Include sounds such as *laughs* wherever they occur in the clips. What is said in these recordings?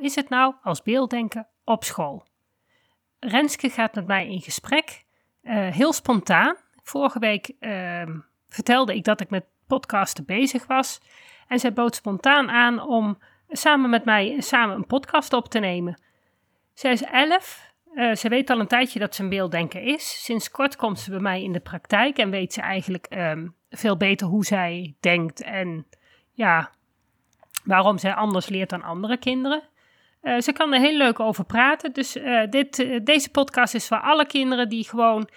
is het nou als beelddenker op school? Renske gaat met mij in gesprek, eh, heel spontaan. Vorige week ehm, vertelde ik dat ik met podcasten bezig was. En zij bood spontaan aan om samen met mij samen een podcast op te nemen. Zij is elf. Uh, ze weet al een tijdje dat ze een beelddenker is. Sinds kort komt ze bij mij in de praktijk en weet ze eigenlijk ehm, veel beter hoe zij denkt en ja, waarom zij anders leert dan andere kinderen. Uh, ze kan er heel leuk over praten. Dus uh, dit, uh, deze podcast is voor alle kinderen die gewoon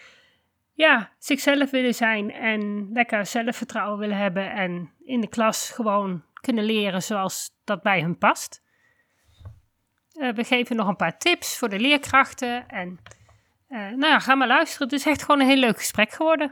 ja, zichzelf willen zijn en lekker zelfvertrouwen willen hebben en in de klas gewoon kunnen leren zoals dat bij hun past. we geven nog een paar tips voor de leerkrachten en nou ga maar luisteren. Het is echt gewoon een heel leuk gesprek geworden.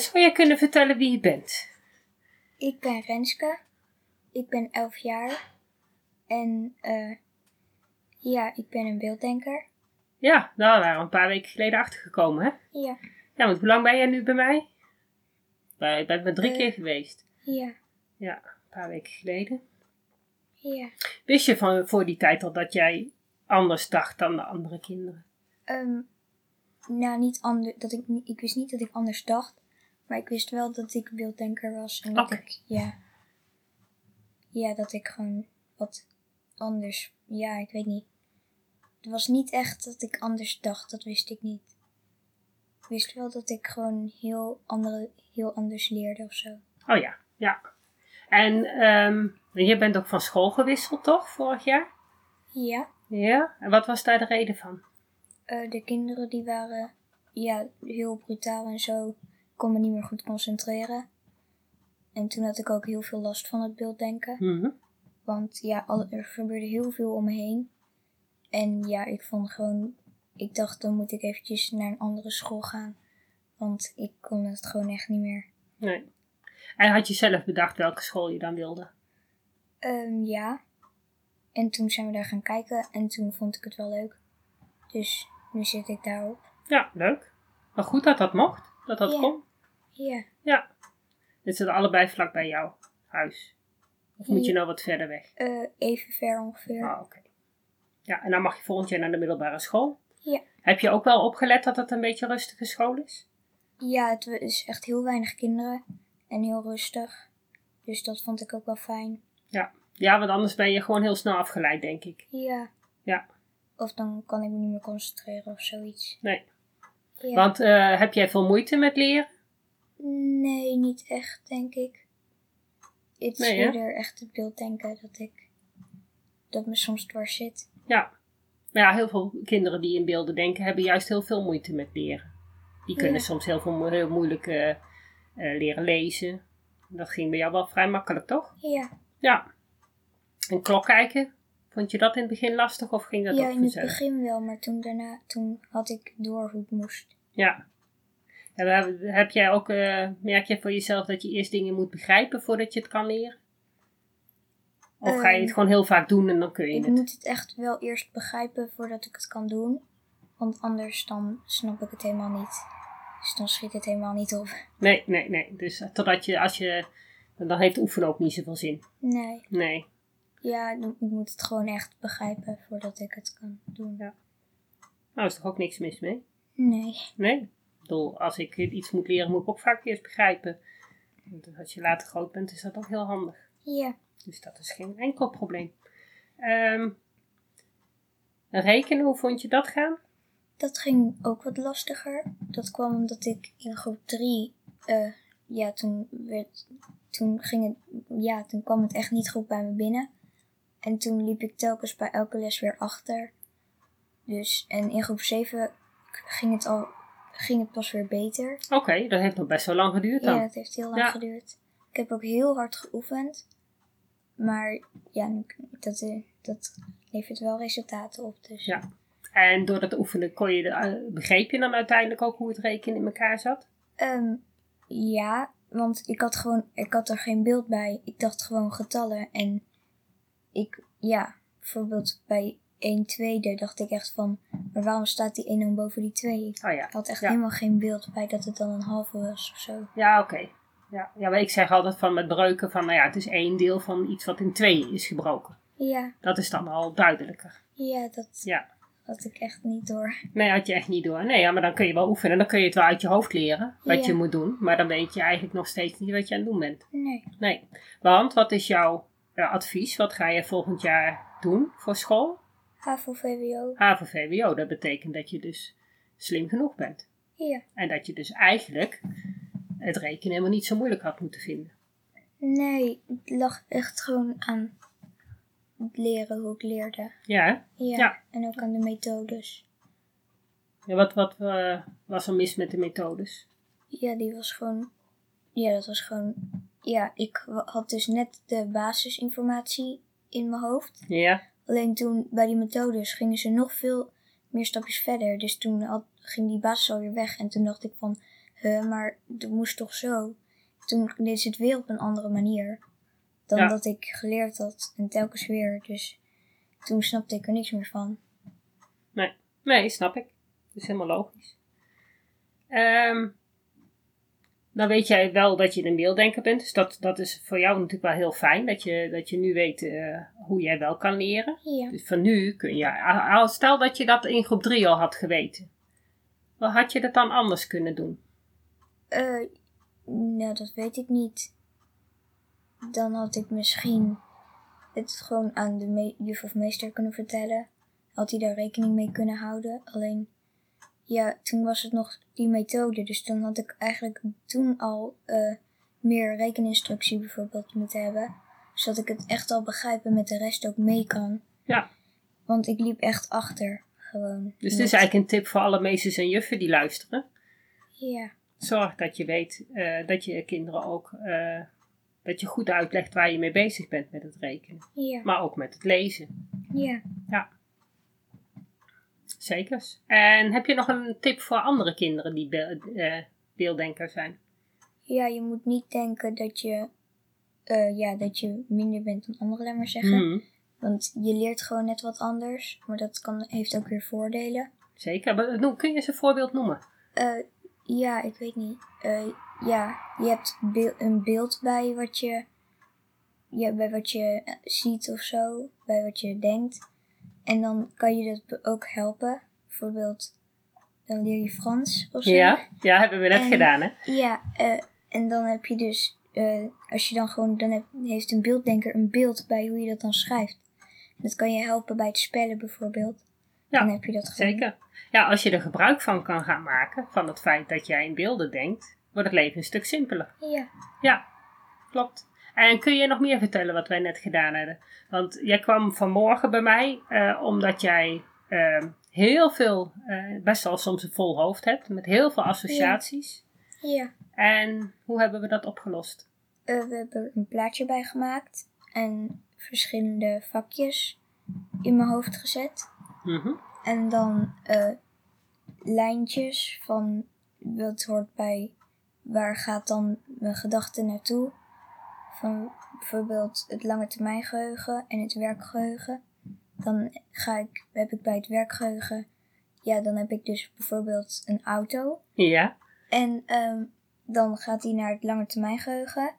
Zou jij kunnen vertellen wie je bent? Ik ben Renske. Ik ben 11 jaar. En uh, ja, ik ben een beelddenker. Ja, nou, we waren een paar weken geleden achtergekomen, hè? Ja. Ja, want hoe lang ben jij nu bij mij? Ik ben maar drie uh, keer geweest. Ja. Ja, een paar weken geleden. Ja. Wist je van voor die tijd al dat jij anders dacht dan de andere kinderen? Um, nou, niet anders. Dat ik, ik wist niet dat ik anders dacht. Maar ik wist wel dat ik beelddenker was. En dat okay. ik, ja. Ja, dat ik gewoon wat anders. Ja, ik weet niet. Het was niet echt dat ik anders dacht, dat wist ik niet. Ik wist wel dat ik gewoon heel, andere, heel anders leerde of zo. Oh ja, ja. En um, je bent ook van school gewisseld, toch, vorig jaar? Ja. Ja? En wat was daar de reden van? Uh, de kinderen die waren ja, heel brutaal en zo kon me niet meer goed concentreren. En toen had ik ook heel veel last van het beelddenken. Mm -hmm. Want ja, er gebeurde heel veel om me heen. En ja, ik vond gewoon, ik dacht dan moet ik eventjes naar een andere school gaan. Want ik kon het gewoon echt niet meer. Nee. En had je zelf bedacht welke school je dan wilde? Um, ja. En toen zijn we daar gaan kijken en toen vond ik het wel leuk. Dus nu zit ik daarop. Ja, leuk. Maar goed dat dat mocht, dat dat ja. kon. Ja. Ja. Het zit allebei vlak bij jouw huis. Of moet je nou wat verder weg? Uh, even ver ongeveer. Ah, oké. Ja, en dan mag je volgend jaar naar de middelbare school. Ja. Heb je ook wel opgelet dat het een beetje een rustige school is? Ja, het is echt heel weinig kinderen en heel rustig. Dus dat vond ik ook wel fijn. Ja. Ja, want anders ben je gewoon heel snel afgeleid, denk ik. Ja. Ja. Of dan kan ik me niet meer concentreren of zoiets. Nee. Ja. Want eh, heb jij veel moeite met leren? Nee, niet echt, denk ik. Het is Nee, eerder echt het beelddenken dat ik... Dat me soms dwars zit. Ja. Maar ja, heel veel kinderen die in beelden denken hebben juist heel veel moeite met leren. Die kunnen Ja. soms heel, veel, mo- heel moeilijk eh, eh, leren lezen. Dat ging bij jou wel vrij makkelijk, toch? Ja, Ja. En klok kijken? Vond je dat in het begin lastig of ging dat ja ook in het begin wel, maar toen daarna toen had ik door hoe het moest. Ja. Heb jij ook, eh, merk je voor jezelf dat je eerst dingen moet begrijpen voordat je het kan leren? Of ga je het Ehm, gewoon heel vaak doen en dan kun je Ik het? moet het echt wel eerst begrijpen voordat ik het kan doen. Want anders dan snap ik het helemaal niet. Dus dan schiet het helemaal niet op. Nee, nee, nee. Dus eh, totdat je, als je, dan heeft oefenen ook niet zoveel zin. Nee. Nee. Ja, ik moet het gewoon echt begrijpen voordat ik het kan doen. Ja. Nou, is toch ook niks mis mee? Nee. Nee. Bedoel, als ik iets moet leren, moet ik ook vaak eerst begrijpen. Want als je later groot bent, is dat ook heel handig. Ja. Dus dat is geen enkel probleem. Ehm, rekenen, hoe vond je dat gaan? Dat ging ook wat lastiger. Dat kwam omdat ik in groep 3, eh, ja, toen werd, toen ging het, ja, toen kwam het echt niet goed bij me binnen. En toen liep ik telkens bij elke les weer achter. Dus, en in groep 7 ging het al ging het pas weer beter. Oké, dat heeft nog best wel lang geduurd dan. Ja, dat heeft heel lang Ja. geduurd. Ik heb ook heel hard geoefend. Maar ja, dat, eh, dat levert wel resultaten op. Dus Ja. En door dat oefenen kon je, de- eh, begreep je dan uiteindelijk ook hoe het rekenen in elkaar zat? Ehm, ja, want ik had gewoon, ik had er geen beeld bij. Ik dacht gewoon getallen. En ik, ja, bijvoorbeeld bij 1 tweede dacht ik echt van, maar waarom staat die 1 dan boven die 2? Oh ja. Ik had echt Ja. helemaal geen beeld bij dat het dan een halve was of zo. Ja, oké. Ja. ja, maar ik zeg altijd van met breuken van, nou ja, het is één deel van iets wat in twee is gebroken. Ja, Dat is dan al duidelijker. ja, dat Ja. had ik echt niet door. Nee, had je echt niet door. Nee, ja, maar dan kun je wel oefenen. Dan kun je het wel uit je hoofd leren, wat Ja. je moet doen. Maar dan weet je eigenlijk nog steeds niet wat je aan het doen bent. Nee. Nee. Want, wat is jouw advies? Wat ga je volgend jaar doen voor school? HAVO, VWO. HAVO, VWO. Dat betekent dat je dus slim genoeg bent. Ja. En dat je dus eigenlijk het rekenen helemaal niet zo moeilijk had moeten vinden. Nee, het lag echt gewoon aan het leren hoe ik leerde. Ja? Ja. Ja. En ook aan de methodes. Ja, wat wat eh, was er mis met de methodes? Ja, die was gewoon. Ja, dat was gewoon. Ja, ik had dus net de basisinformatie in mijn hoofd. Ja, Alleen toen bij die methodes gingen ze nog veel meer stapjes verder. Dus toen had, ging die basis alweer weg. En toen dacht ik van, huh, maar dat moest toch zo? Toen deed ze het weer op een andere manier. Dan Ja. dat ik geleerd had. En telkens weer. Dus toen snapte ik er niks meer van. nee. Nee, snap ik. Dat is helemaal logisch. Ehm, dan weet jij wel dat je een beelddenker bent. Dus dat, dat is voor jou natuurlijk wel heel fijn. Dat je, dat je nu weet eh, hoe jij wel kan leren. Ja. Dus van nu kun je... Stel dat je dat in groep 3 al had geweten. Wat had je dat dan anders kunnen doen? Eh, nou, dat weet ik niet. Dan had ik misschien het gewoon aan de juf of meester kunnen vertellen. Had hij daar rekening mee kunnen houden. Alleen, ja, toen was het nog die methode. Dus dan had ik eigenlijk toen al eh, meer rekeninstructie bijvoorbeeld moeten hebben. Zodat ik het echt al begrijp en met de rest ook mee kan. Ja. Want ik liep echt achter, gewoon. Dus dit is eigenlijk een tip voor alle meesters en juffen die luisteren. Ja, Zorg dat je weet eh, dat je kinderen ook... eh, dat je goed uitlegt waar je mee bezig bent met het rekenen. ja, Maar ook met het lezen. ja. Zeker. En heb je nog een tip voor andere kinderen die be- eh, beelddenker zijn? Ja, je moet niet denken dat je, eh, ja, dat je minder bent dan anderen, laat maar zeggen. Hmm, Want je leert gewoon net wat anders. Maar dat kan, heeft ook weer voordelen. zeker. Maar Kun je eens een voorbeeld noemen? Eh, ja, ik weet niet. Ja, je hebt een beeld bij wat je, ja, bij wat je ziet of zo. Bij wat je denkt. En dan kan je dat ook helpen. Bijvoorbeeld, dan leer je Frans of zo. Ja, ja, hebben we net En- gedaan, hè? Ja, eh, en dan heb je dus, eh, als je dan gewoon, dan heb, heeft een beelddenker een beeld bij hoe je dat dan schrijft. Dat kan je helpen bij het spellen bijvoorbeeld. Ja, dan heb je dat gewoon. Zeker. Ja, als je er gebruik van kan gaan maken, van het feit dat jij in beelden denkt, wordt het leven een stuk simpeler. Ja, Ja, klopt. En kun je nog meer vertellen wat wij net gedaan hebben? Want jij kwam vanmorgen bij mij eh, omdat jij eh, heel veel, eh, best wel soms een vol hoofd hebt, met heel veel associaties. ja. En hoe hebben we dat opgelost? Eh, we hebben er een plaatje bij gemaakt en verschillende vakjes in mijn hoofd gezet. Mhm. En dan lijntjes van wat hoort bij waar gaat dan mijn gedachte naartoe. Van bijvoorbeeld het lange termijn geheugen en het werkgeheugen. Dan ga ik, heb ik bij het werkgeheugen, ja, dan heb ik dus bijvoorbeeld een auto. Ja, En ehm, dan gaat die naar het lange termijn geheugen.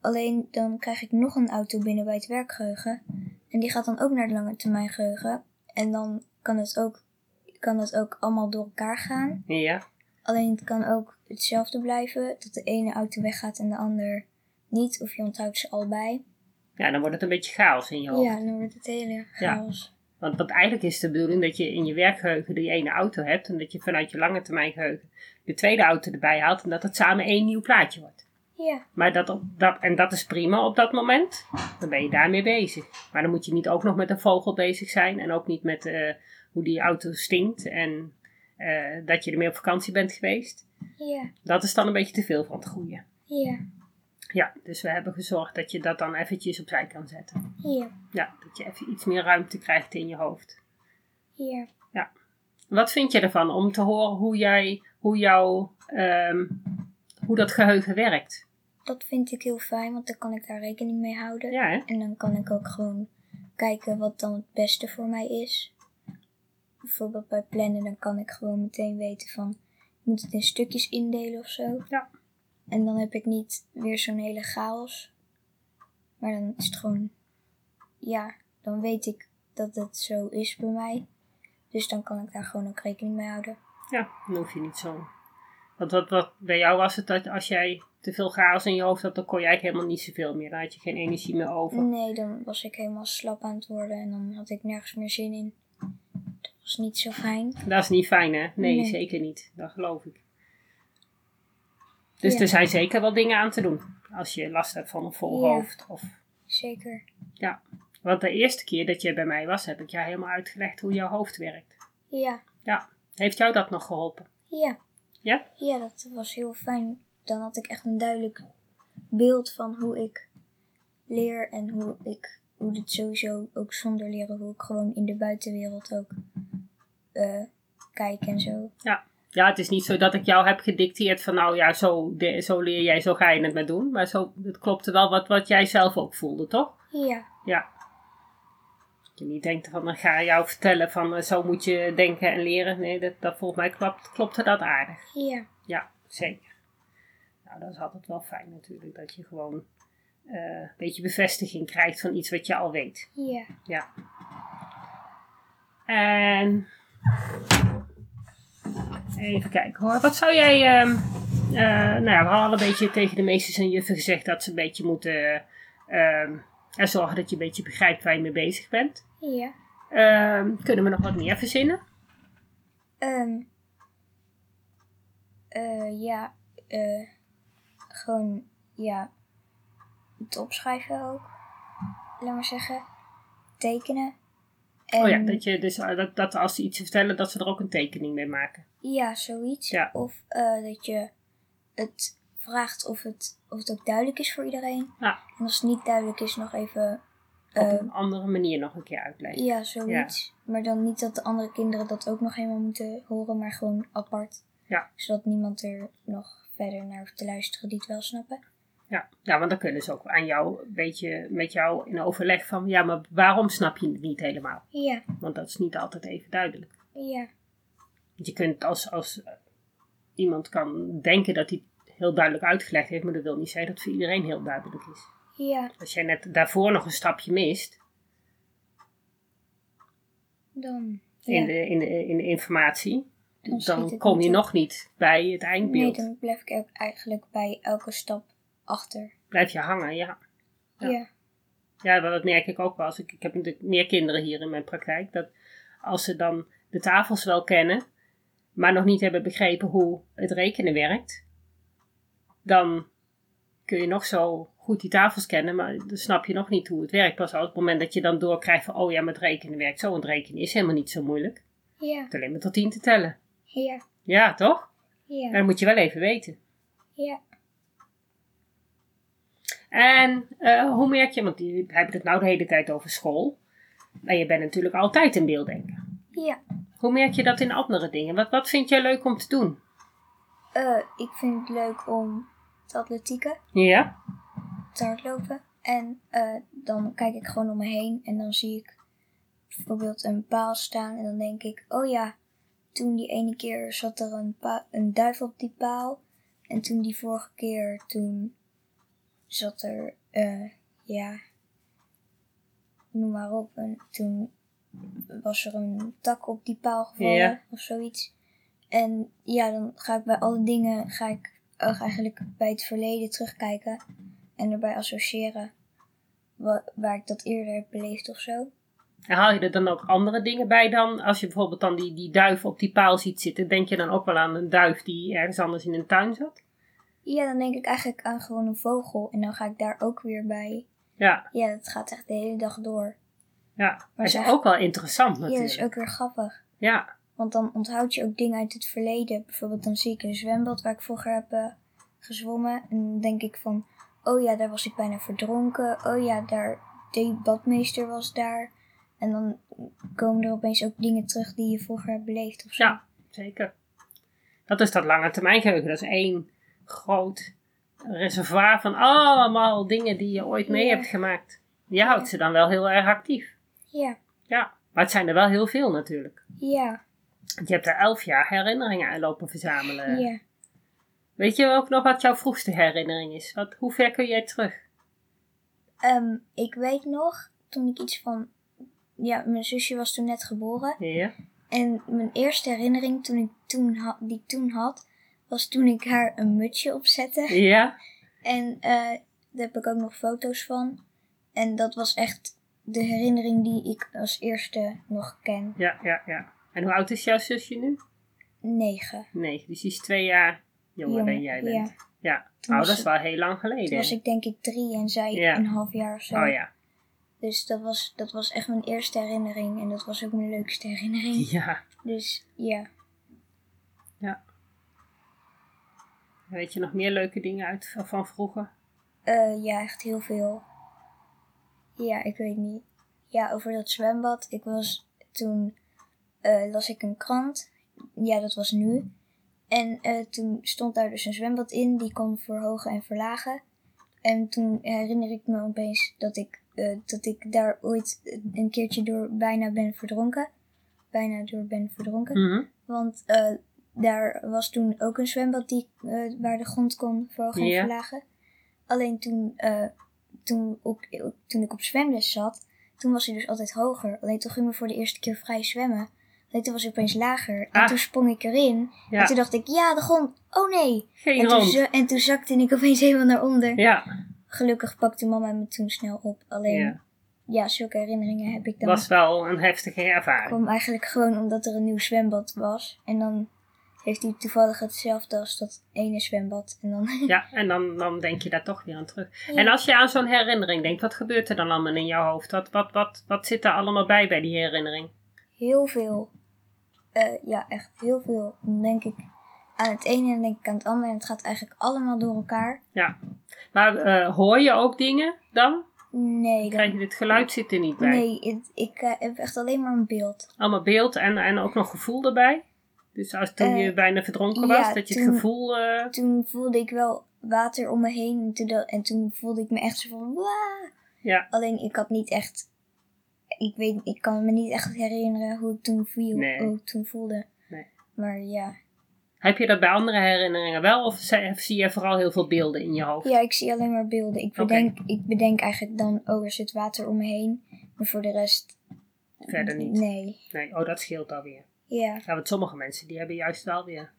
Alleen dan krijg ik nog een auto binnen bij het werkgeheugen. En die gaat dan ook naar het lange termijn geheugen. En dan kan het ook, kan het ook allemaal door elkaar gaan. ja, Alleen het kan ook hetzelfde blijven. Dat de ene auto weggaat en de ander niet. Of je onthoudt ze allebei. ja, dan wordt het een beetje chaos in je hoofd. Ja, dan wordt het hele chaos. Want, want eigenlijk is de bedoeling dat je in je werkgeheugen die ene auto hebt en dat je vanuit je lange termijn geheugen de tweede auto erbij haalt en dat het samen één nieuw plaatje wordt. Ja, Maar dat, op, dat, en dat is prima op dat moment. Dan ben je daarmee bezig. Maar dan moet je niet ook nog met een vogel bezig zijn. En ook niet met eh, hoe die auto stinkt. En eh, dat je ermee op vakantie bent geweest. ja, Dat is dan een beetje te veel van het goede. ja, Ja, dus we hebben gezorgd dat je dat dan eventjes opzij kan zetten. ja, Ja, dat je even iets meer ruimte krijgt in je hoofd. ja. Wat vind je ervan om te horen hoe jij, hoe jouw, ehm, hoe dat geheugen werkt? Dat vind ik heel fijn, want dan kan ik daar rekening mee houden. Ja, hè? En dan kan ik ook gewoon kijken wat dan het beste voor mij is. Bijvoorbeeld bij plannen, dan kan ik gewoon meteen weten van, ik moet het in stukjes indelen of zo. Ja. En dan heb ik niet weer zo'n hele chaos. Maar dan is het gewoon, ja, dan weet ik dat het zo is bij mij. Dus dan kan ik daar gewoon ook rekening mee houden. Ja, dan hoef je niet zo. Want wat, wat bij jou was het dat als jij te veel chaos in je hoofd had, dan kon je eigenlijk helemaal niet zoveel meer. Dan had je geen energie meer over. Nee, dan was ik helemaal slap aan het worden en dan had ik nergens meer zin in. Dat was niet zo fijn. Dat is niet fijn, hè? Nee, Nee. zeker niet. Dat geloof ik. Dus Ja. er zijn zeker wel dingen aan te doen. Als je last hebt van een vol Ja. hoofd. Of, Zeker. ja. Want de eerste keer dat je bij mij was, heb ik jou helemaal uitgelegd hoe jouw hoofd werkt. Ja, Ja. Heeft jou dat nog geholpen? ja. Ja? Ja, dat was heel fijn. Dan had ik echt een duidelijk beeld van hoe ik leer en hoe ik, hoe dit sowieso ook zonder leren, hoe ik gewoon in de buitenwereld ook eh, kijk en zo. Ja. Ja, het is niet zo dat ik jou heb gedicteerd van nou ja, zo, de- zo leer jij, zo ga je het maar doen. Maar zo, het klopte wel wat, wat jij zelf ook voelde, toch? Ja, Ja. Dat je niet denkt van, dan ga jou vertellen van eh, zo moet je denken en leren. Nee, dat, dat volgens mij klopt, klopte dat aardig. ja, Ja, zeker. Nou, dat is altijd wel fijn natuurlijk. Dat je gewoon eh, een beetje bevestiging krijgt van iets wat je al weet. ja. Ja. En even kijken hoor. Wat zou jij. ehm, eh, nou ja, we hadden al een beetje tegen de meesters en juffen gezegd dat ze een beetje moeten ehm, er zorgen dat je een beetje begrijpt waar je mee bezig bent. Ja. Ehm, kunnen we nog wat meer verzinnen? Ehm eh, ja, eh, gewoon, ja, het opschrijven ook. Laat maar zeggen. Tekenen. En, Oh ja, dat, je dus, dat, dat als ze iets vertellen, dat ze er ook een tekening mee maken. Ja, zoiets. Ja. Of eh, dat je het vraagt of het, of het ook duidelijk is voor iedereen. Ja. En als het niet duidelijk is, nog even. Op eh, een andere manier nog een keer uitleggen. ja, zoiets. Maar dan niet dat de andere kinderen dat ook nog helemaal moeten horen, maar gewoon apart. Ja. Zodat niemand er nog verder naar hoeft te luisteren die het wel snappen. Ja, ja, want dan kunnen ze ook aan jou een beetje met jou in overleg van ja, maar waarom snap je het niet helemaal? Ja, Want dat is niet altijd even duidelijk. ja, je kunt als, als eh, iemand kan denken dat hij heel duidelijk uitgelegd heeft, maar dat wil niet zeggen dat het voor iedereen heel duidelijk is. ja. Als jij net daarvoor nog een stapje mist Dan. in, de, in, de, in de informatie, Dan kom je op. nog niet bij het Nee, eindbeeld. dan blijf ik eigenlijk bij elke stap achter. Blijf je hangen, ja. Ja. Ja, Ja, dat merk ik ook wel. Als ik, ik heb natuurlijk meer kinderen hier in mijn praktijk. Dat als ze dan de tafels wel kennen, maar nog niet hebben begrepen hoe het rekenen werkt, dan kun je nog zo goed die tafels kennen, maar dan snap je nog niet hoe het werkt. Pas op het moment dat je dan doorkrijgt van, oh ja, met rekenen werkt zo. Want rekenen is helemaal niet zo moeilijk. ja, Het alleen maar tot tien te tellen. ja, Ja, toch? ja, Dat moet je wel even weten. ja. En eh, hoe merk je, want die hebben het nou de hele tijd over school. Maar je bent natuurlijk altijd een beelddenker. ja. Hoe merk je dat in andere dingen? Wat, wat vind jij leuk om te doen? Eh, ik vind het leuk om te atletieken, Ja? te hardlopen. En eh, dan kijk ik gewoon om me heen en dan zie ik bijvoorbeeld een paal staan. En dan denk ik, oh ja, toen die ene keer zat er een, een duif op die paal. En toen die vorige keer, toen zat er, eh, ja, noem maar op. En toen was er een tak op die paal gevallen Ja. of zoiets. En ja, dan ga ik bij alle dingen, ga ik ook eigenlijk bij het verleden terugkijken. En erbij associëren wa- waar ik dat eerder heb beleefd of zo. En haal je er dan ook andere dingen bij dan? Als je bijvoorbeeld dan die, die duif op die paal ziet zitten, denk je dan ook wel aan een duif die ergens anders in een tuin zat? Ja, dan denk ik eigenlijk aan gewoon een vogel. En dan ga ik daar ook weer bij. Ja, Ja, dat gaat echt de hele dag door. Ja. Dat is ook wel interessant Ja, dat natuurlijk. is ook weer grappig. Ja, Want dan onthoud je ook dingen uit het verleden. Bijvoorbeeld dan zie ik een zwembad waar ik vroeger heb eh, gezwommen. En dan denk ik van, oh ja, daar was ik bijna verdronken. Oh ja, daar, die badmeester was daar. En dan komen er opeens ook dingen terug die je vroeger hebt beleefd of zo. ja, zeker. Dat is dat lange termijn geheugen. Dat is één groot reservoir van allemaal dingen die je ooit mee Ja. hebt gemaakt. Je houdt ze dan wel heel erg actief. Ja, Ja, maar het zijn er wel heel veel natuurlijk. ja, je hebt er elf jaar herinneringen aan lopen verzamelen. ja. Weet je ook nog wat jouw vroegste herinnering is? Wat, hoe ver kun jij terug? Ehm, ik weet nog, toen ik iets van... Ja, mijn zusje was toen net geboren. Ja. En mijn eerste herinnering toen ik toen die ik toen had, was toen ik haar een mutsje opzette. Ja? En eh, daar heb ik ook nog foto's van. En dat was echt de herinnering die ik als eerste nog ken. Ja, ja, ja. En hoe oud is jouw zusje nu? Negen. Nee, dus die is twee jaar jonger dan jij bent. Ja. Ja. Oh, dat is wel heel lang geleden. Toen was ik denk ik drie en zij Ja. een half jaar of zo. Oh ja. Dus dat was, dat was echt mijn eerste herinnering. En dat was ook mijn leukste herinnering. Ja. Dus ja. Weet je nog meer leuke dingen uit van vroeger? Eh, ja, echt heel veel. Ja, ik weet niet. Ja, over dat zwembad. Ik was toen eh, las ik een krant. Ja, dat was nu. En eh, toen stond daar dus een zwembad in die kon verhogen en verlagen. En toen herinner ik me opeens dat ik, eh, dat ik daar ooit een keertje door bijna ben verdronken. Bijna door ben verdronken. Mhm. Want daar was toen ook een zwembad die, waar de grond kon verhogen en verlagen. Alleen toen, toen, ook, toen ik op zwemles zat, toen was hij dus altijd hoger. Alleen toen gingen we voor de eerste keer vrij zwemmen. Alleen toen was hij opeens lager. En Ah. toen sprong ik erin. Ja. En toen dacht ik, ja, de grond. Oh nee. Geen En toen, en toen zakte ik opeens *laughs* helemaal naar onder. Ja. Gelukkig pakte mama me toen snel op. Alleen, ja. ja, zulke herinneringen heb ik dan. Was wel een heftige ervaring. kwam eigenlijk gewoon omdat er een nieuw zwembad was. En dan heeft hij toevallig hetzelfde als dat ene zwembad. En dan *laughs* Ja, en dan, dan denk je daar toch weer aan terug. Ja. En als je aan zo'n herinnering denkt, wat gebeurt er dan allemaal in jouw hoofd? Wat, wat, wat, wat zit er allemaal bij bij die herinnering? heel veel. eh, ja, echt heel veel. Dan denk ik aan het ene en denk ik aan het andere. En het gaat eigenlijk allemaal door elkaar. Ja. Maar eh, hoor je ook dingen dan? Nee, Krijg dan, je dit geluid zit er niet bij? nee het- ik eh, heb echt alleen maar een beeld. Allemaal beeld en, en ook nog gevoel erbij? Dus als toen Eh, je bijna verdronken ja, was, dat je het gevoel... eh, Toen voelde ik wel water om me heen. En toen, en toen voelde ik me echt zo van... Waa! ja, Alleen ik had niet echt. Ik weet, ik kan me niet echt herinneren hoe ik toen viel, Nee. hoe ik toen voelde. Nee. Maar ja. heb je dat bij andere herinneringen wel? Of zie je vooral heel veel beelden in je hoofd? Ja, ik zie alleen maar beelden. Ik bedenk, ik bedenk eigenlijk dan, oh, er zit water om me heen. Maar voor de rest. Verder niet? Nee. Nee, oh, dat scheelt alweer. Ja. Ja, want sommige mensen die hebben juist wel weer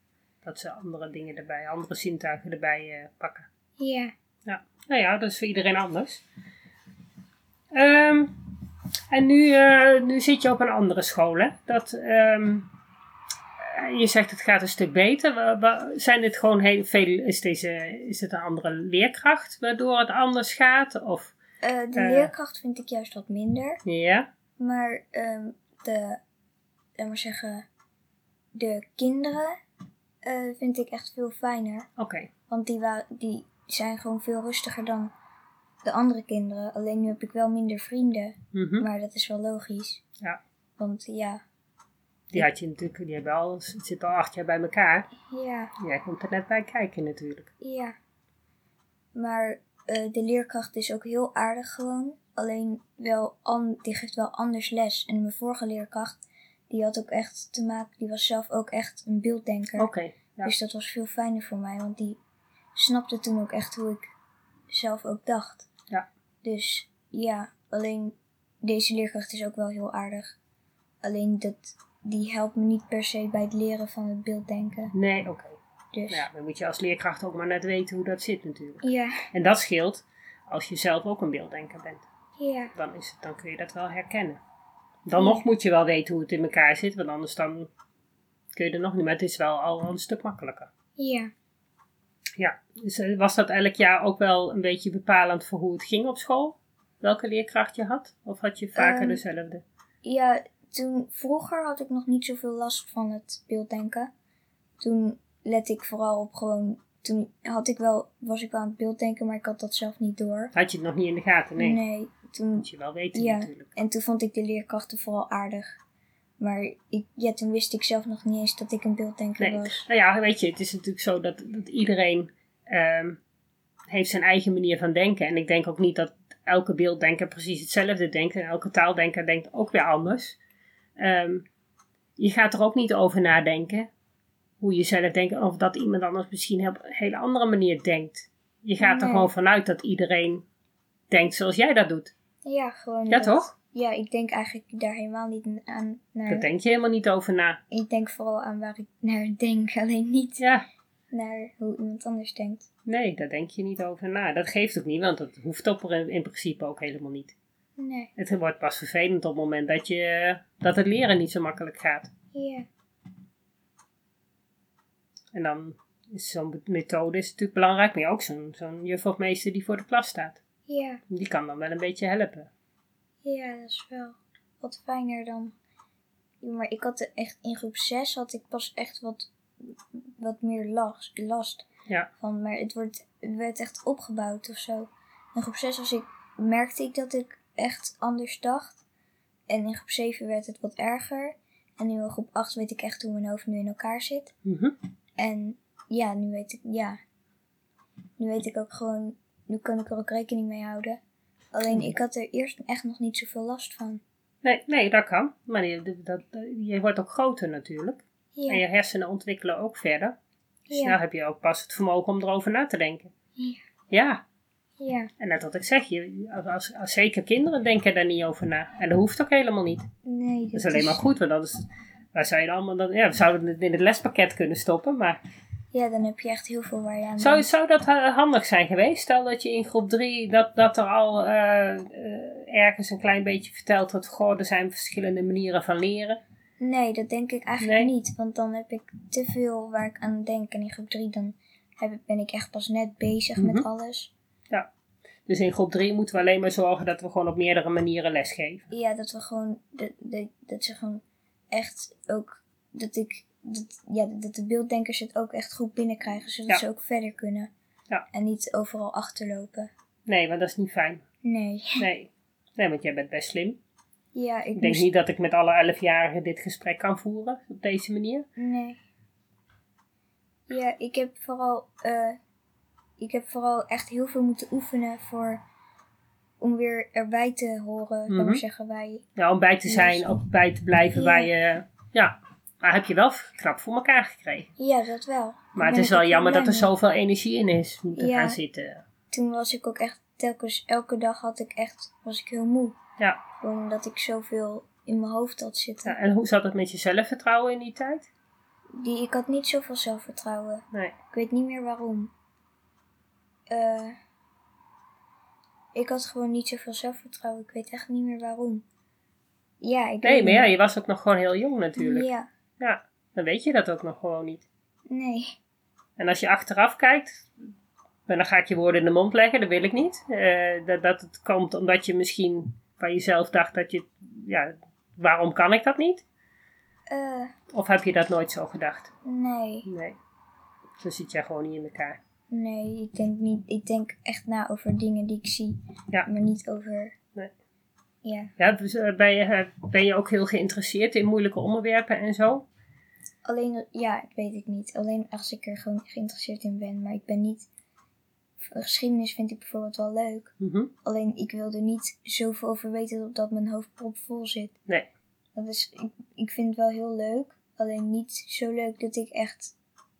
dat ze andere dingen erbij, andere zintuigen erbij eh, pakken. Ja. Ja, nou ja, dat is voor iedereen anders. Ehm, en nu, eh, nu zit je op een andere school, hè? Dat, ehm, eh, je zegt het gaat een stuk beter. Zijn dit gewoon heel veel, is, deze, is het een andere leerkracht waardoor het anders gaat? Of, Eh, de leerkracht vind ik juist wat minder. ja, Maar ehm, de. Maar zeggen. De kinderen. eh, vind ik echt veel fijner. oké. Want die, wa- die zijn gewoon veel rustiger dan de andere kinderen. Alleen nu heb ik wel minder vrienden. Mhm. Maar dat is wel logisch. Ja. Want ja, Die had je natuurlijk, die hebben al, het zit al acht jaar bij elkaar. ja, Jij komt er net bij kijken natuurlijk. ja. Maar eh, de leerkracht is ook heel aardig gewoon. Alleen wel, an- die geeft wel anders les. En mijn vorige leerkracht, die had ook echt te maken, die was zelf ook echt een beelddenker. Oké, ja. Dus dat was veel fijner voor mij, want die snapte toen ook echt hoe ik zelf ook dacht. Ja. Dus ja, alleen deze leerkracht is ook wel heel aardig. Alleen dat, die helpt me niet per se bij het leren van het beelddenken. Nee, oké. Dus Nou ja, dan moet je als leerkracht ook maar net weten hoe dat zit natuurlijk. ja, En dat scheelt als je zelf ook een beelddenker bent. ja, Dan, is het, dan kun je dat wel herkennen. Dan nog moet je wel weten hoe het in elkaar zit, want anders dan kun je er nog niet. Maar het is wel al een stuk makkelijker. ja, Ja, dus eh, was dat elk jaar ook wel een beetje bepalend voor hoe het ging op school? Welke leerkracht je had? Of had je vaker Ehm, dezelfde? Ja, toen vroeger had ik nog niet zoveel last van het beelddenken. Toen let ik vooral op gewoon. Toen had ik wel, was ik wel aan het beelddenken, maar ik had dat zelf niet door. Had je het nog niet in de gaten? Nee. Nee, toen, Moet je wel weten Ja. natuurlijk. en toen vond ik de leerkrachten vooral aardig. Maar ik, ja, toen wist ik zelf nog niet eens dat ik een beelddenker Nee. was. Nou ja, weet je, het is natuurlijk zo dat, dat iedereen ehm, heeft zijn eigen manier van denken. En ik denk ook niet dat elke beelddenker precies hetzelfde denkt. En elke taaldenker denkt ook weer anders. Ehm, je gaat er ook niet over nadenken. Hoe je zelf denkt. Of dat iemand anders misschien op een hele andere manier denkt. Je gaat er gewoon vanuit dat iedereen denkt zoals jij dat doet. Ja, gewoon. Ja, dat- toch? Ja, ik denk eigenlijk daar helemaal niet aan. Naar, Daar denk je helemaal niet over na. Ik denk vooral aan waar ik naar denk, *laughs* alleen niet Ja, naar hoe iemand anders denkt. nee, daar denk je niet over na. Dat geeft ook niet, want dat hoeft op in, in principe ook helemaal niet. Nee, Het wordt pas vervelend op het moment dat, je, dat het leren niet zo makkelijk gaat. ja. En dan is zo'n methode is natuurlijk belangrijk, maar ook zo'n zo'n juf of meester die voor de klas staat. Ja, Die kan dan wel een beetje helpen. ja, dat is wel wat fijner dan. Maar ik had echt in groep 6 had ik pas echt wat, wat meer last, last Ja. van. Maar het, wordt, het werd echt opgebouwd of zo. In groep 6 was ik, merkte ik dat ik echt anders dacht. En in groep 7 werd het wat erger. En nu in groep 8 weet ik echt hoe mijn hoofd nu in elkaar zit. Mhm. En ja, nu weet ik, ja. Nu weet ik ook gewoon, nu kan ik er ook rekening mee houden. Alleen ik had er eerst echt nog niet zoveel last van. Nee, nee, dat kan. Maar je, dat, je wordt ook groter natuurlijk. Ja, En je hersenen ontwikkelen ook verder. Dus Ja. dan heb je ook pas het vermogen om erover na te denken. Ja. Ja, ja, en net wat ik zeg, je, als, als zeker kinderen denken daar niet over na. En dat hoeft ook helemaal niet. nee. Dat is alleen maar goed, want anders wij zouden allemaal dan, ja, we zouden het in het lespakket kunnen stoppen. Maar Ja, dan heb je echt heel veel waar je aan zou, zou dat eh, handig zijn geweest? Stel dat je in groep 3 dat, dat er al eh, eh, ergens een klein beetje verteld wordt, goh, er zijn verschillende manieren van leren. Nee, dat denk ik eigenlijk Nee? niet. Want dan heb ik te veel waar ik aan denk. En in groep 3 dan heb, ik- ben ik echt pas net bezig met Mhm. alles. Dus in groep 3 moeten we alleen maar zorgen dat we gewoon op meerdere manieren lesgeven. Ja, dat we gewoon, dat, dat, dat ze gewoon echt ook, dat ik, dat, ja, dat de beelddenkers het ook echt goed binnenkrijgen. Zodat Ja. ze ook verder kunnen. Ja. En niet overal achterlopen. Nee, want dat is niet fijn. Nee. *laughs* Nee, nee want jij bent best slim. Ja, ik, Ik denk moest- niet dat ik met alle 11-jarigen dit gesprek kan voeren op deze manier. Nee. Ja, ik heb vooral, eh, ik heb vooral echt heel veel moeten oefenen voor, om weer erbij te horen, mm maar zeggen wij. Ja, om bij te zijn, Dus- ook bij te blijven Ja. waar je... Ja, maar heb je wel knap voor elkaar gekregen. Ja, dat wel. Maar het is wel jammer dat er zoveel energie in is moeten Ja. gaan zitten. Toen was ik ook echt telkens, elke dag had ik echt, was ik heel moe. Ja. Gewoon omdat ik zoveel in mijn hoofd had zitten. ja. En hoe zat het met je zelfvertrouwen in die tijd? Die, ik had niet zoveel zelfvertrouwen. Nee. Ik weet niet meer waarom. Eh, ik had gewoon niet zoveel zelfvertrouwen. Ik weet echt niet meer waarom. Ja, ik Nee, maar ja, je was ook nog gewoon heel jong natuurlijk. Ja, Ja, dan weet je dat ook nog gewoon niet. nee. En als je achteraf kijkt, en dan ga ik je woorden in de mond leggen, dat wil ik niet. Eh, dat, dat het komt omdat je misschien van jezelf dacht dat je, ja, waarom kan ik dat niet? Eh, Of heb je dat nooit zo gedacht? nee. Nee. Zo zit jij gewoon niet in elkaar. Nee, ik denk niet. Ik denk echt na over dingen die ik zie. Ja. Maar niet over. Nee. Ja. Ja, dus, eh, ben, je, eh, ben je ook heel geïnteresseerd in moeilijke onderwerpen en zo? Alleen, ja, ik weet ik niet. Alleen als ik er gewoon geïnteresseerd in ben. Maar ik ben niet. Geschiedenis vind ik bijvoorbeeld wel leuk. Mhm. Alleen ik wil er niet zoveel over weten dat mijn hoofd propvol zit. Nee. Dat is, ik, ik vind het wel heel leuk. Alleen niet zo leuk dat ik echt.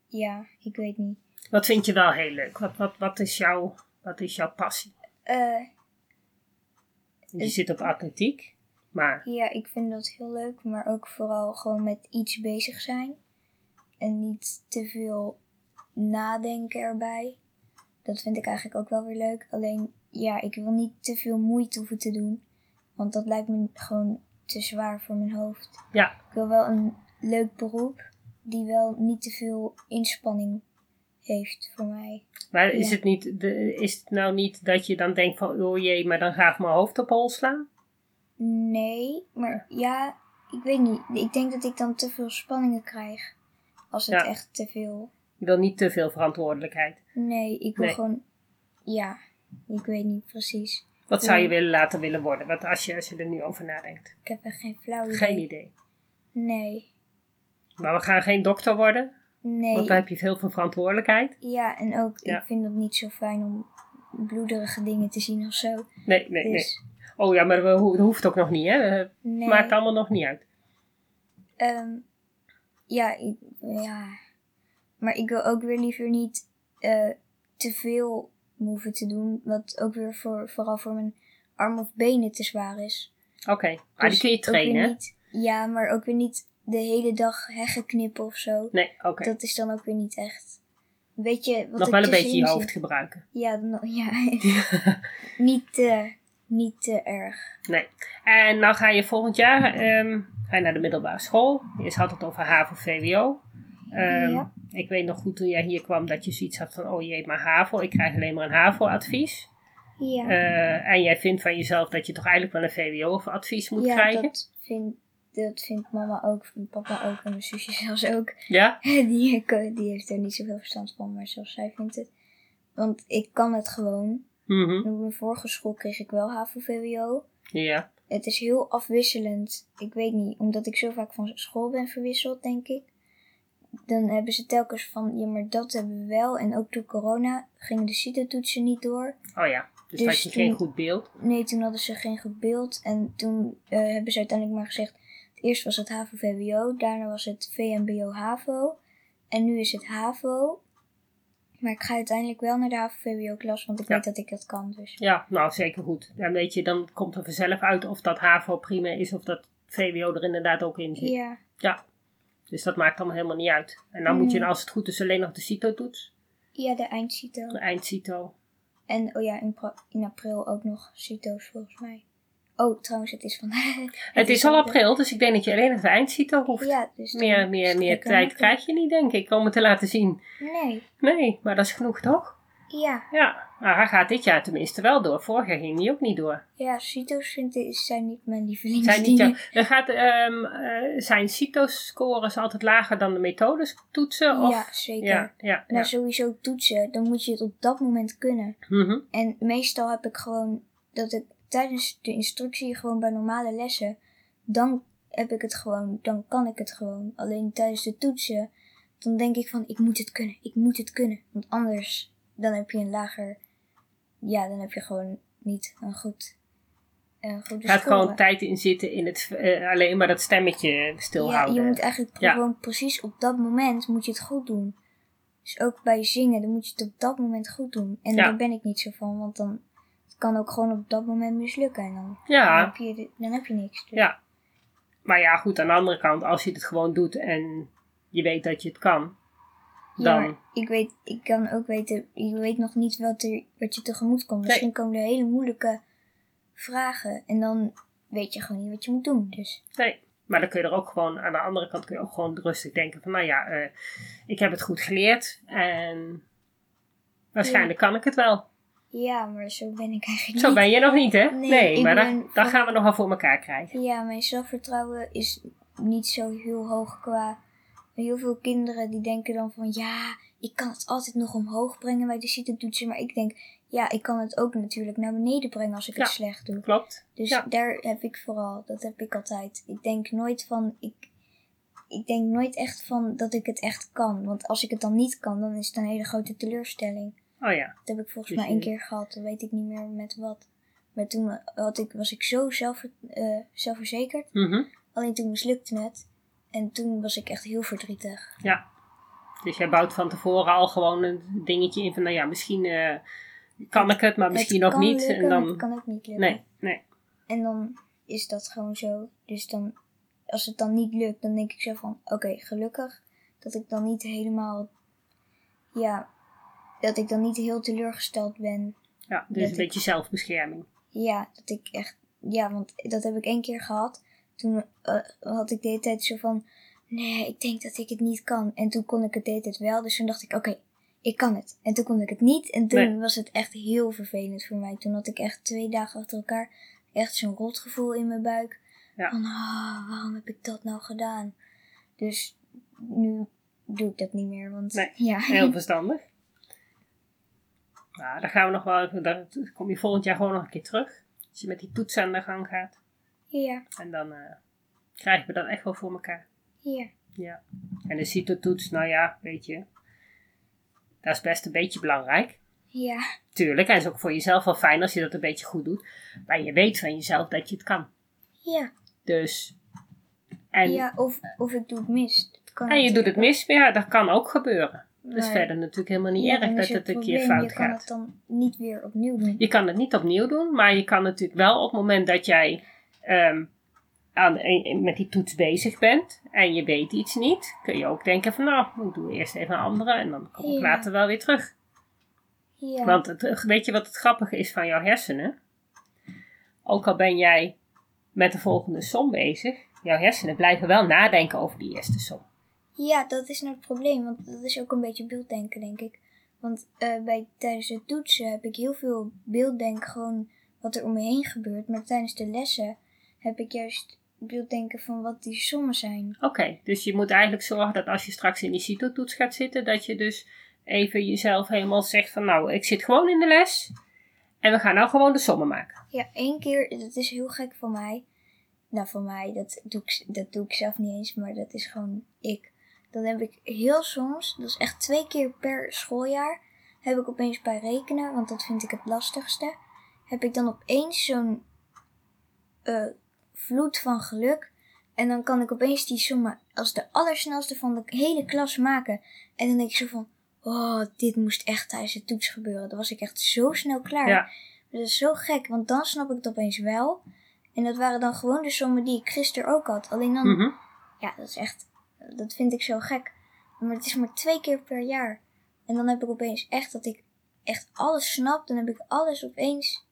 Ja, ik weet niet. Wat vind je wel heel leuk? Wat, wat, wat, is, jouw, wat is jouw passie? Eh, Je Ik- zit op atletiek, maar ja, ik vind dat heel leuk. Maar ook vooral gewoon met iets bezig zijn. En niet te veel nadenken erbij. Dat vind ik eigenlijk ook wel weer leuk. Alleen, ja, ik wil niet te veel moeite hoeven te doen. Want dat lijkt me gewoon te zwaar voor mijn hoofd. ja, Ik wil wel een leuk beroep die wel niet te veel inspanning heeft voor mij. Maar is, Ja. het niet, de, is het nou niet dat je dan denkt van, oh jee, maar dan ga ik mijn hoofd op hol slaan? Nee, maar ja, ik weet niet. Ik denk dat ik dan te veel spanningen krijg. Als het Ja. echt te veel. Je wil niet te veel verantwoordelijkheid. Nee, ik wil Nee. gewoon. Ja, ik weet niet precies. Wat zou je willen laten willen worden? Wat als je, als je er nu over nadenkt? Ik heb echt geen flauw idee. Geen idee. Nee. Maar we gaan geen dokter worden, Nee. want dan heb je veel veel verantwoordelijkheid. Ja, en ook, Ja. ik vind het niet zo fijn om bloederige dingen te zien of zo. Nee, nee, nee. Dus, Oh ja, maar dat hoeft ook nog niet, hè? Het nee. maakt allemaal nog niet uit. Ehm, ja, ik, ja. Maar ik wil ook weer liever niet eh, te veel hoeven te doen. Wat ook weer voor, vooral voor mijn arm of benen te zwaar is. Oké, maar Dus die kun je trainen, niet- ja, maar ook weer niet de hele dag heggen knippen of zo. Nee, oké. Dat is dan ook weer niet echt. Weet je, wat Nog wel een beetje je hoofd gebruiken. Ja, ja. *laughs* niet, te, niet te erg. Nee. En nou ga je volgend jaar ehm, ga je naar de middelbare school. Je had het over HAVO, VWO. Ehm, Ja. Ik weet nog goed toen jij hier kwam dat je zoiets had van, oh jee, maar HAVO. Ik krijg alleen maar een HAVO-advies. Ja, Eh, en jij vindt van jezelf dat je toch eigenlijk wel een VWO-advies moet ja krijgen. dat, vind, dat vindt mama ook, papa ook en mijn zusje *laughs* zelfs ook. Ja? *laughs* Die, ik- die heeft er niet zoveel verstand van, maar zoals zij vindt het. Want ik kan het gewoon. Mhm. Op mijn vorige school kreeg ik wel HAVO-VWO. Ja. Het is heel afwisselend. Ik weet niet, omdat ik zo vaak van school ben verwisseld, denk ik. Dan hebben ze telkens van, ja, maar dat hebben we wel. En ook door corona gingen de CITO-toetsen niet door. Oh ja. Dus, Dus had je geen goed beeld. Nee, toen hadden ze geen goed beeld. En toen eh, hebben ze uiteindelijk maar gezegd... Eerst was het HAVO-VWO, daarna was het VMBO-HAVO. En nu is het HAVO. Maar ik ga uiteindelijk wel naar de HAVO-VWO-klas, want ik Ja. weet dat ik dat kan. Dus Ja, nou zeker goed. Dan weet je, dan komt er vanzelf uit of dat HAVO prima is of dat VWO er inderdaad ook in zit. ja, Ja. Dus dat maakt allemaal helemaal niet uit. En dan moet je, Mm. als het goed is, alleen nog de CITO-toets. ja de eindcito. De eind-CITO. En oh ja, in, in april ook nog cito's volgens mij. Oh, trouwens, het is van... *laughs* Het is al april, dus ik denk dat je alleen nog de eind-CITO hoeft. Ja, dus meer meer, het meer tijd krijg je niet, denk ik, om het te laten zien. Nee, Nee, maar dat is genoeg, toch? ja. Ja, nou, hij gaat dit jaar tenminste wel door. Vorig jaar ging die ook niet door. Ja, cito's vind ik, zijn niet mijn lievelings. Zijn, niet jou- gaat, ehm, eh, zijn CITO-scores altijd lager dan de methodestoetsen? Of? Ja, zeker. ja, ja, ja. sowieso toetsen, dan moet je het op dat moment kunnen. Mhm. En meestal heb ik gewoon dat ik tijdens de instructie, gewoon bij normale lessen, dan heb ik het gewoon, dan kan ik het gewoon. Alleen tijdens de toetsen, dan denk ik van, ik moet het kunnen, ik moet het kunnen. Want anders, dan heb je een lager, ja, dan heb je gewoon niet een goed, Er gaat gewoon tijd in zitten in het eh, alleen maar dat stemmetje stilhouden. Ja, je moet eigenlijk Ja. gewoon precies op dat moment moet je het goed doen. Dus ook bij zingen, dan moet je het op dat moment goed doen. En Ja. daar ben ik niet zo van, want dan kan ook gewoon op dat moment mislukken. En dan, dan, Ja, heb, je, dan heb je niks. Dus- ja. Maar ja, goed, aan de andere kant, als je het gewoon doet en je weet dat je het kan, dan... ik weet, ik kan ook weten, je weet nog niet wat, er, wat je tegemoet komt. Misschien komen er hele moeilijke vragen en dan weet je gewoon niet wat je moet doen. Dus Nee, maar dan kun je er ook gewoon, aan de andere kant kun je ook gewoon rustig denken van, nou ja, eh, ik heb het goed geleerd en waarschijnlijk kan ik het wel. Ja, maar zo ben ik eigenlijk Zo niet. ben je nog niet, hè? Nee, ik maar dat, ben dat van- gaan we nog wel voor elkaar krijgen. Ja, mijn zelfvertrouwen is niet zo heel hoog qua. Heel veel kinderen die denken dan van ja, ik kan het altijd nog omhoog brengen bij de CITO-toetsen. Maar ik denk, ja, ik kan het ook natuurlijk naar beneden brengen als ik Ja. het slecht doe. Klopt. Dus Ja. daar heb ik vooral, dat heb ik altijd. Ik denk nooit van, ik, ik denk nooit echt van dat ik het echt kan. Want als ik het dan niet kan, dan is het een hele grote teleurstelling. Oh ja. Dat heb ik volgens Dus mij één keer gehad, dan weet ik niet meer met wat. Maar toen had ik, was ik zo zelf, eh, zelfverzekerd. Mhm. Alleen toen mislukte het. En toen was ik echt heel verdrietig. Ja. Dus jij bouwt van tevoren al gewoon een dingetje in van, nou ja, misschien eh, kan ik het, maar misschien nog kan niet. lukken, en dan... het kan ook niet lukken. Nee, nee. En dan is dat gewoon zo. Dus dan, als het dan niet lukt, dan denk ik zo van, oké, gelukkig dat ik dan niet helemaal, ja, dat ik dan niet heel teleurgesteld ben. Ja, dus Dat een ik- beetje zelfbescherming. Ja, dat ik echt, ja, want dat heb ik één keer gehad. Toen eh, had ik de hele tijd zo van, nee, ik denk dat ik het niet kan. En toen kon ik het de hele tijd wel. Dus toen dacht ik, oké, ik kan het. En toen kon ik het niet. En toen Nee. was het echt heel vervelend voor mij. Toen had ik echt twee dagen achter elkaar echt zo'n rotgevoel in mijn buik. Ja. Van, ah, waarom heb ik dat nou gedaan? Dus nu doe ik dat niet meer. Want Nee, *laughs* ja, Heel verstandig. Nou, daar gaan we nog wel daar kom je volgend jaar gewoon nog een keer terug. Als je met die toetsen aan de gang gaat. ja, En dan eh, krijgen we dat echt wel voor elkaar. ja, Ja. En de CITO-toets, nou ja, weet je. Dat is best een beetje belangrijk. ja, Tuurlijk, en het is ook voor jezelf wel fijn als je dat een beetje goed doet. Maar je weet van jezelf dat je het kan. ja. Dus. En, ja of, of ik doe het mis. En je doet het mis, maar ja, dat kan ook gebeuren. Dat is verder natuurlijk helemaal niet Ja, erg dat het een keer fout Je kan gaat. het dan niet weer opnieuw doen. Je kan het niet opnieuw doen, maar je kan natuurlijk wel op het moment dat jij ehm, aan, een- met die toets bezig bent en je weet iets niet, kun je ook denken van nou, ik doe eerst even een andere en dan kom ik Ja. later wel weer terug. Ja, Want het, weet je wat het grappige is van jouw hersenen? Ook al ben jij met de volgende som bezig, jouw hersenen blijven wel nadenken over die eerste som. Ja, dat is nou het probleem. Want dat is ook een beetje beelddenken, denk ik. Want eh, bij, tijdens het toetsen heb ik heel veel beelddenken gewoon wat er om me heen gebeurt. Maar tijdens de lessen heb ik juist beelddenken van wat die sommen zijn. Oké, dus je moet eigenlijk zorgen dat als je straks in die CITO-toets gaat zitten, dat je dus even jezelf helemaal zegt van nou, ik zit gewoon in de les en we gaan nou gewoon de sommen maken. Ja, één keer, dat is heel gek van mij. Nou, van mij, dat doe, ik, dat doe ik zelf niet eens, maar dat is gewoon ik. Dan heb ik heel soms, dat is echt twee keer per schooljaar, heb ik opeens bij rekenen, want dat vind ik het lastigste, heb ik dan opeens zo'n eh, vloed van geluk. En dan kan ik opeens die sommen als de allersnelste van de hele klas maken. En dan denk ik zo van, oh, dit moest echt tijdens de toets gebeuren. Dan was ik echt zo snel klaar. Ja, Dat is zo gek, want dan snap ik het opeens wel. En dat waren dan gewoon de sommen die ik gisteren ook had. Alleen dan, mhm. ja, dat is echt, dat vind ik zo gek. Maar het is maar twee keer per jaar. En dan heb ik opeens echt dat ik echt alles snap. Dan heb ik alles opeens.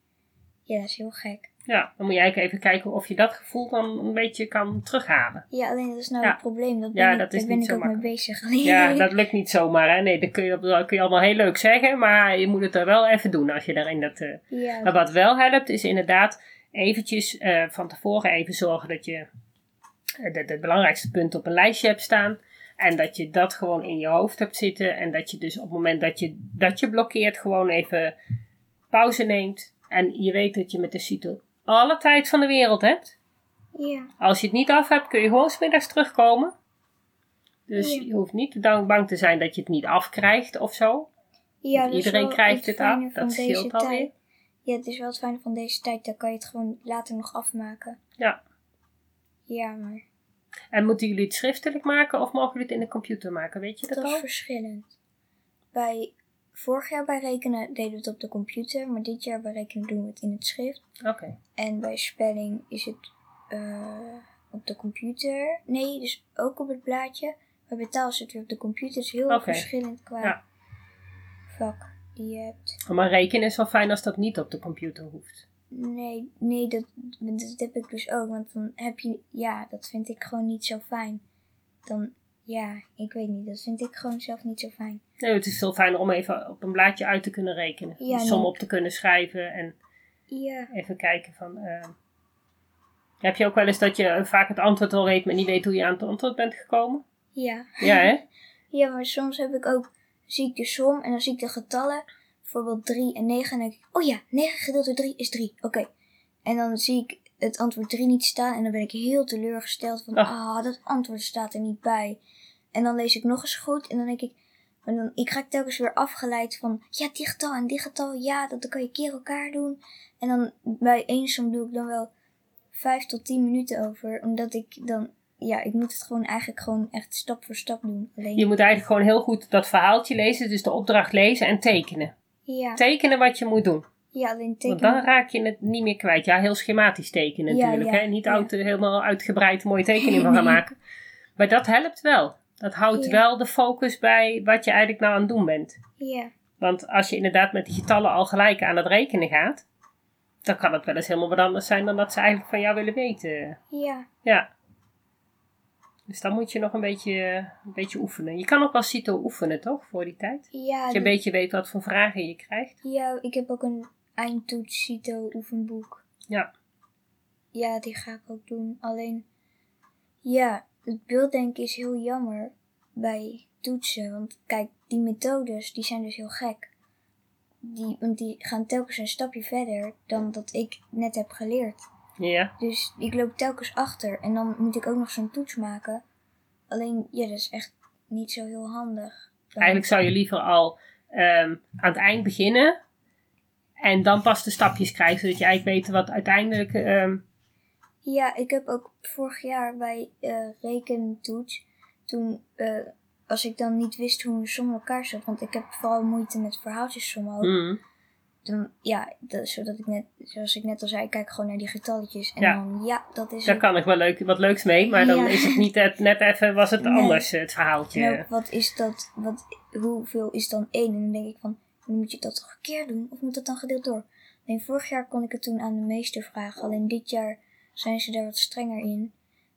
Ja, dat is heel gek. ja, dan moet je eigenlijk even kijken of je dat gevoel dan een beetje kan terughalen. Ja, alleen dat is nou Ja. het probleem. Dat ben Ja, ik, dat is daar ben niet ik ook mee bezig. *laughs* Ja, dat lukt niet zomaar. Hè? Nee, dat kun je, dat kun je allemaal heel leuk zeggen, maar je moet het er wel even doen als je daarin dat... eh, ja, Maar wat wel helpt, is inderdaad eventjes eh, van tevoren even zorgen dat je eh, de belangrijkste punten op een lijstje hebt staan. En dat je dat gewoon in je hoofd hebt zitten. En dat je dus op het moment dat je, dat je blokkeert, gewoon even pauze neemt. En je weet dat je met de CITO alle tijd van de wereld hebt. ja, Als je het niet af hebt, kun je gewoon 's middags terugkomen. Dus Ja. je hoeft niet bang te zijn dat je het niet afkrijgt of zo. ja, dat Iedereen krijgt het af, dat scheelt alweer. Ja, het is wel het fijne van deze tijd. Dan kan je het gewoon later nog afmaken. Ja. Ja, maar En moeten jullie het schriftelijk maken of mogen jullie het in de computer maken? Weet je dat dat al? is verschillend. Bij vorig jaar bij rekenen deden we het op de computer, maar dit jaar bij rekenen doen we het in het schrift. Oké. En bij spelling is het eh, op de computer. Nee, dus ook op het blaadje. Maar bij taal het weer op de computer. Is heel verschillend qua Ja. vak die je hebt. Maar rekenen is wel fijn als dat niet op de computer hoeft. Nee, nee dat, dat heb ik dus ook. Want dan heb je, ja, dat vind ik gewoon niet zo fijn. Dan, ja, ik weet niet. Dat vind ik gewoon zelf niet zo fijn. Nee, het is veel fijner om even op een blaadje uit te kunnen rekenen. Ja, som nee. op te kunnen schrijven en Ja, even kijken van... eh, heb je ook wel eens dat je eh, vaak het antwoord al weet, maar niet weet hoe je aan het antwoord bent gekomen? ja. Ja, hè? *laughs* Ja, maar soms heb ik ook, zie ik de som en dan zie ik de getallen. Bijvoorbeeld 3 en 9 en dan denk ik, oh ja, 9 gedeeld door 3 is 3. Oké. En dan zie ik het antwoord 3 niet staan en dan ben ik heel teleurgesteld van, Ach. ah, dat antwoord staat er niet bij. En dan lees ik nog eens goed en dan denk ik, maar dan, ik raak telkens weer afgeleid van, ja, die getal en die getal, ja, dat, dat kan je keer elkaar doen. En dan bij één som doe ik dan wel 5 tot 10 minuten over, omdat ik dan, ja, ik moet het gewoon eigenlijk gewoon echt stap voor stap doen. Alleen, Je moet eigenlijk gewoon heel goed dat verhaaltje lezen, dus de opdracht lezen en tekenen. Ja. Tekenen wat je moet doen. Ja, alleen Want tekenen. dan raak je het niet meer kwijt. Ja, heel schematisch tekenen Ja, natuurlijk. ja, hè? Niet oud, helemaal uitgebreid mooie *laughs* tekeningen van gaan maken. Maar dat helpt wel. Dat houdt wel de focus bij wat je eigenlijk nou aan het doen bent. Ja, Want als je inderdaad met die getallen al gelijk aan het rekenen gaat, dan kan het wel eens helemaal wat anders zijn dan dat ze eigenlijk van jou willen weten. ja, Ja. Dus dan moet je nog een beetje, een beetje oefenen. Je kan ook wel CITO oefenen, toch? Voor die tijd. Ja, Dat je een beetje weet wat voor vragen je krijgt. ja, ik heb ook een eindtoets CITO oefenboek. Ja. Ja, die ga ik ook doen. Alleen, ja, het beelddenken is heel jammer bij toetsen. Want kijk, die methodes, die zijn dus heel gek. Die, want die gaan telkens een stapje verder dan dat ik net heb geleerd. Ja. Dus ik loop telkens achter en dan moet ik ook nog zo'n toets maken. Alleen, ja, dat is echt niet zo heel handig. Dan- Eigenlijk zou je liever al ehm, aan het eind beginnen. En dan pas de stapjes krijgen. Zodat je eigenlijk weet wat uiteindelijk... ehm, Ja, ik heb ook vorig jaar bij eh rekentoets, toen, eh, als ik dan niet wist hoe een som elkaar zat, want ik heb vooral moeite met verhaaltjessommen ook, hmm, dan, ja, dat, zodat ik net, zoals ik net al zei, ik kijk gewoon naar die getalletjes en Ja. dan, ja, dat is daar het. kan ik wel leuk, wat leuks mee. Maar dan is het niet het, net even... Was het Nee. anders, het verhaaltje. Ook, wat is dat, wat, hoeveel is dan 1? En dan denk ik van, moet je dat toch een keer doen, of moet dat dan gedeeld door? Alleen vorig jaar kon ik het toen aan de meester vragen, alleen dit jaar zijn ze daar wat strenger in.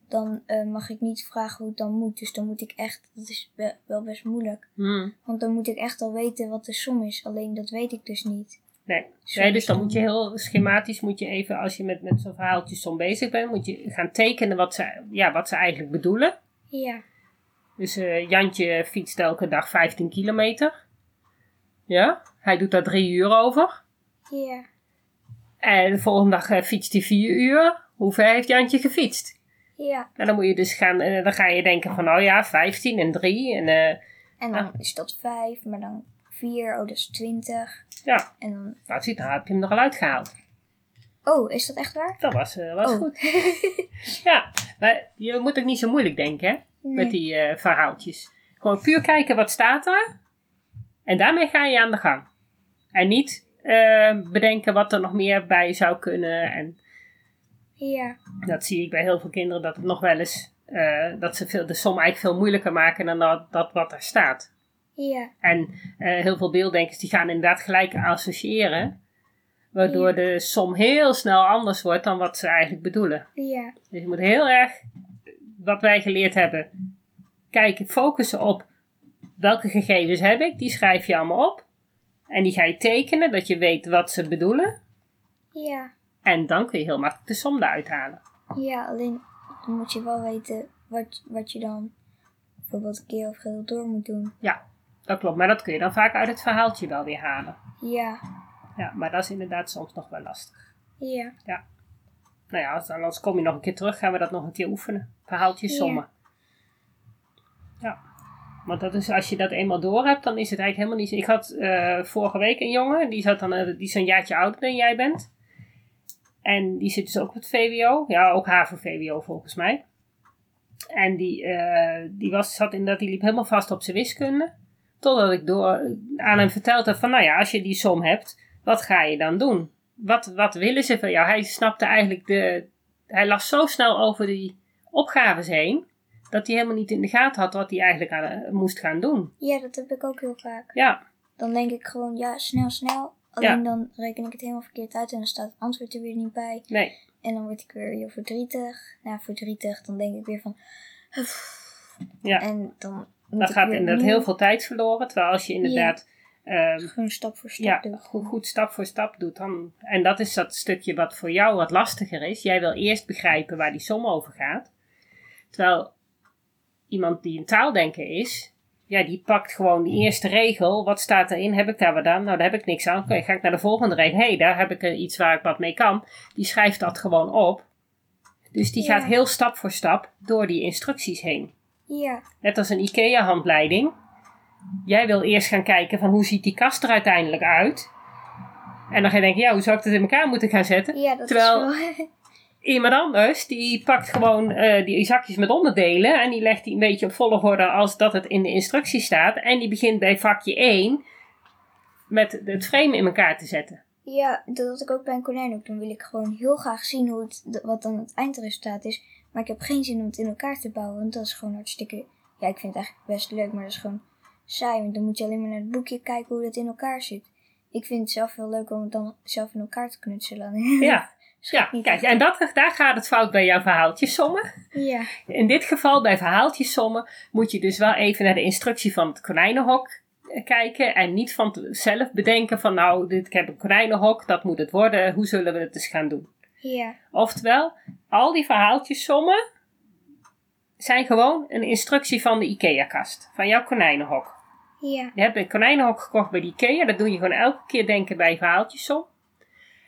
Dan eh, mag ik niet vragen hoe het dan moet, dus dan moet ik echt, dat is wel best moeilijk. Hmm, Want dan moet ik echt al weten wat de som is, alleen dat weet ik dus niet. Nee. Dus dan moet je heel schematisch, moet je even, als je met, met zo'n verhaaltje som bezig bent, moet je gaan tekenen wat ze, ja, wat ze eigenlijk bedoelen. Ja, Dus eh, Jantje fietst elke dag 15 kilometer. Ja, hij doet daar drie uur over. ja, En de volgende dag eh, fietst hij vier uur. Hoe ver heeft Jantje gefietst? ja. En dan moet je dus gaan, eh, dan ga je denken van, oh ja, 15 en 3. En En dan Ah. is dat 5, maar dan 4, oh dat is 20. ja, En dan, nou ziet, nou heb je hem er al uitgehaald. oh, is dat echt waar? Dat was, eh, was Oh. goed. *laughs* Ja, maar je moet ook niet zo moeilijk denken, hè? Nee. met die eh, verhaaltjes. Gewoon puur kijken wat staat er. En daarmee ga je aan de gang. En niet eh, bedenken wat er nog meer bij zou kunnen. En Ja, dat zie ik bij heel veel kinderen dat het nog wel eens. dat ze veel, de som eigenlijk veel moeilijker maken dan dat, dat wat er staat. Ja, En eh, heel veel beelddenkers die gaan inderdaad gelijk associëren. Waardoor Ja. de som heel snel anders wordt dan wat ze eigenlijk bedoelen. ja, Dus je moet heel erg, wat wij geleerd hebben, kijken, focussen op welke gegevens heb ik. Die schrijf je allemaal op. En die ga je tekenen, dat je weet wat ze bedoelen. ja. En dan kun je heel makkelijk de som eruit halen. Ja, alleen dan moet je wel weten wat, wat je dan bijvoorbeeld een keer of gedeeld door moet doen. Ja, dat klopt. Maar dat kun je dan vaak uit het verhaaltje wel weer halen. Ja, Ja, maar dat is inderdaad soms nog wel lastig. ja, Nou ja, als, anders kom je nog een keer terug, gaan we dat nog een keer oefenen. Verhaaltjes Ja. sommen. Ja. Want dat is, als je dat eenmaal door hebt, dan is het eigenlijk helemaal niet... Ik had eh, vorige week een jongen, die, zat dan, eh, die is een jaartje ouder dan jij bent. En die zit dus ook op het VWO. Ja, ook HAVO-VWO volgens mij. En die, eh, die was, zat inderdaad, die liep helemaal vast op zijn wiskunde. Totdat ik door, aan hem verteld heb van, nou ja, als je die som hebt, wat ga je dan doen? Wat, wat willen ze van jou? Hij snapte eigenlijk de, hij las zo snel over die opgaves heen, dat hij helemaal niet in de gaten had wat hij eigenlijk aan, moest gaan doen. ja, dat heb ik ook heel vaak. Ja, Dan denk ik gewoon, ja, snel, snel. Alleen dan reken ik het helemaal verkeerd uit en dan staat het antwoord er weer niet bij. nee. En dan word ik weer heel verdrietig. Nou, verdrietig, dan denk ik weer van... Ja. En dan Dan gaat inderdaad heel veel tijd verloren. Terwijl als je inderdaad ehm, Gewoon stap voor stap ja, goed, goed stap voor stap doet. Dan, en dat is dat stukje wat voor jou wat lastiger is. Jij wil eerst begrijpen waar die som over gaat. Terwijl iemand die een taaldenker is, ja, die pakt gewoon die eerste regel. Wat staat erin? Heb ik daar wat aan? Nou, daar heb ik niks aan. Oké, ga ik naar de volgende regel. Hé, hey, daar heb ik iets waar ik wat mee kan. Die schrijft dat gewoon op. Dus die Ja. gaat heel stap voor stap door die instructies heen. Ja, Net als een IKEA-handleiding. Jij wil eerst gaan kijken van hoe ziet die kast er uiteindelijk uit. En dan ga je denken, ja, hoe zou ik dat in elkaar moeten gaan zetten? ja dat Terwijl- is wel... *laughs* Iemand anders, die pakt gewoon eh, die zakjes met onderdelen en die legt die een beetje op volgorde als dat het in de instructie staat. En die begint bij vakje 1 met het frame in elkaar te zetten. Ja, dat had ik ook bij een konijn ook. Dan wil ik gewoon heel graag zien hoe het, wat dan het eindresultaat is. Maar ik heb geen zin om het in elkaar te bouwen. Want dat is gewoon hartstikke... Ja, ik vind het eigenlijk best leuk, maar dat is gewoon saai. Want dan moet je alleen maar naar het boekje kijken hoe het in elkaar zit. Ik vind het zelf veel leuker om het dan zelf in elkaar te knutselen. *laughs* Ja, Ja, kijk, en dat, daar gaat het fout bij jouw verhaaltjes sommen. Ja. In dit geval, bij verhaaltjes sommen, moet je dus wel even naar de instructie van het konijnenhok eh, kijken. En niet van zelf bedenken van, nou, dit, ik heb een konijnenhok, dat moet het worden, hoe zullen we het eens gaan doen? Ja. Oftewel, al die verhaaltjes sommen zijn gewoon een instructie van de IKEA-kast, van jouw konijnenhok. Ja. Je hebt een konijnenhok gekocht bij de IKEA, dat doe je gewoon elke keer denken bij verhaaltjesom.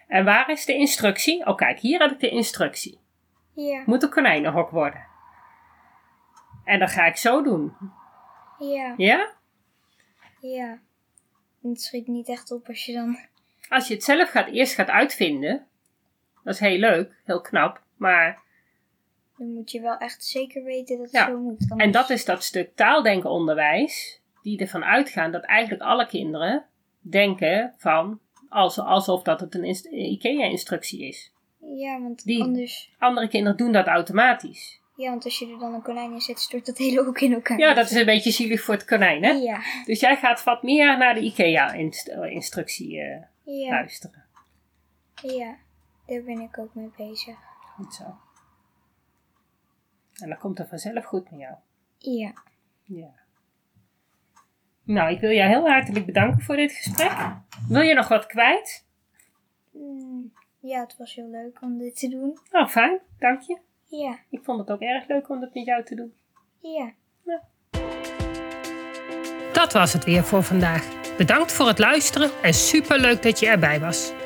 En waar is de instructie? Oh kijk, hier heb ik de instructie. Ja. Moet een konijnenhok worden. En dat ga ik zo doen. Ja. Ja? Ja. Het schiet niet echt op als je dan... Als je het zelf gaat, eerst gaat uitvinden, dat is heel leuk, heel knap. Maar, Dan moet je wel echt zeker weten dat het Ja. zo moet. en dat is dat stuk taaldenkenonderwijs, die ervan uitgaan dat eigenlijk alle kinderen denken van, als, alsof dat het een inst- IKEA-instructie is. Ja, want Die- anders... Andere kinderen doen dat automatisch. Ja, want als je er dan een konijn in zet, stort dat hele ook in elkaar. Ja, dat is een beetje zielig voor het konijn, hè? Ja. Dus jij gaat wat meer naar de IKEA-instructie eh, Ja. luisteren. Ja. Daar ben ik ook mee bezig. Goed zo. En dan komt er vanzelf goed met jou. Ja. Ja. Nou, ik wil jou heel hartelijk bedanken voor dit gesprek. Wil je nog wat kwijt? Mm, ja, het was heel leuk om dit te doen. Nou, fijn, dank je. Ja. Ik vond het ook erg leuk om dat met jou te doen. Ja. Dat was het weer voor vandaag. Bedankt voor het luisteren en superleuk dat je erbij was.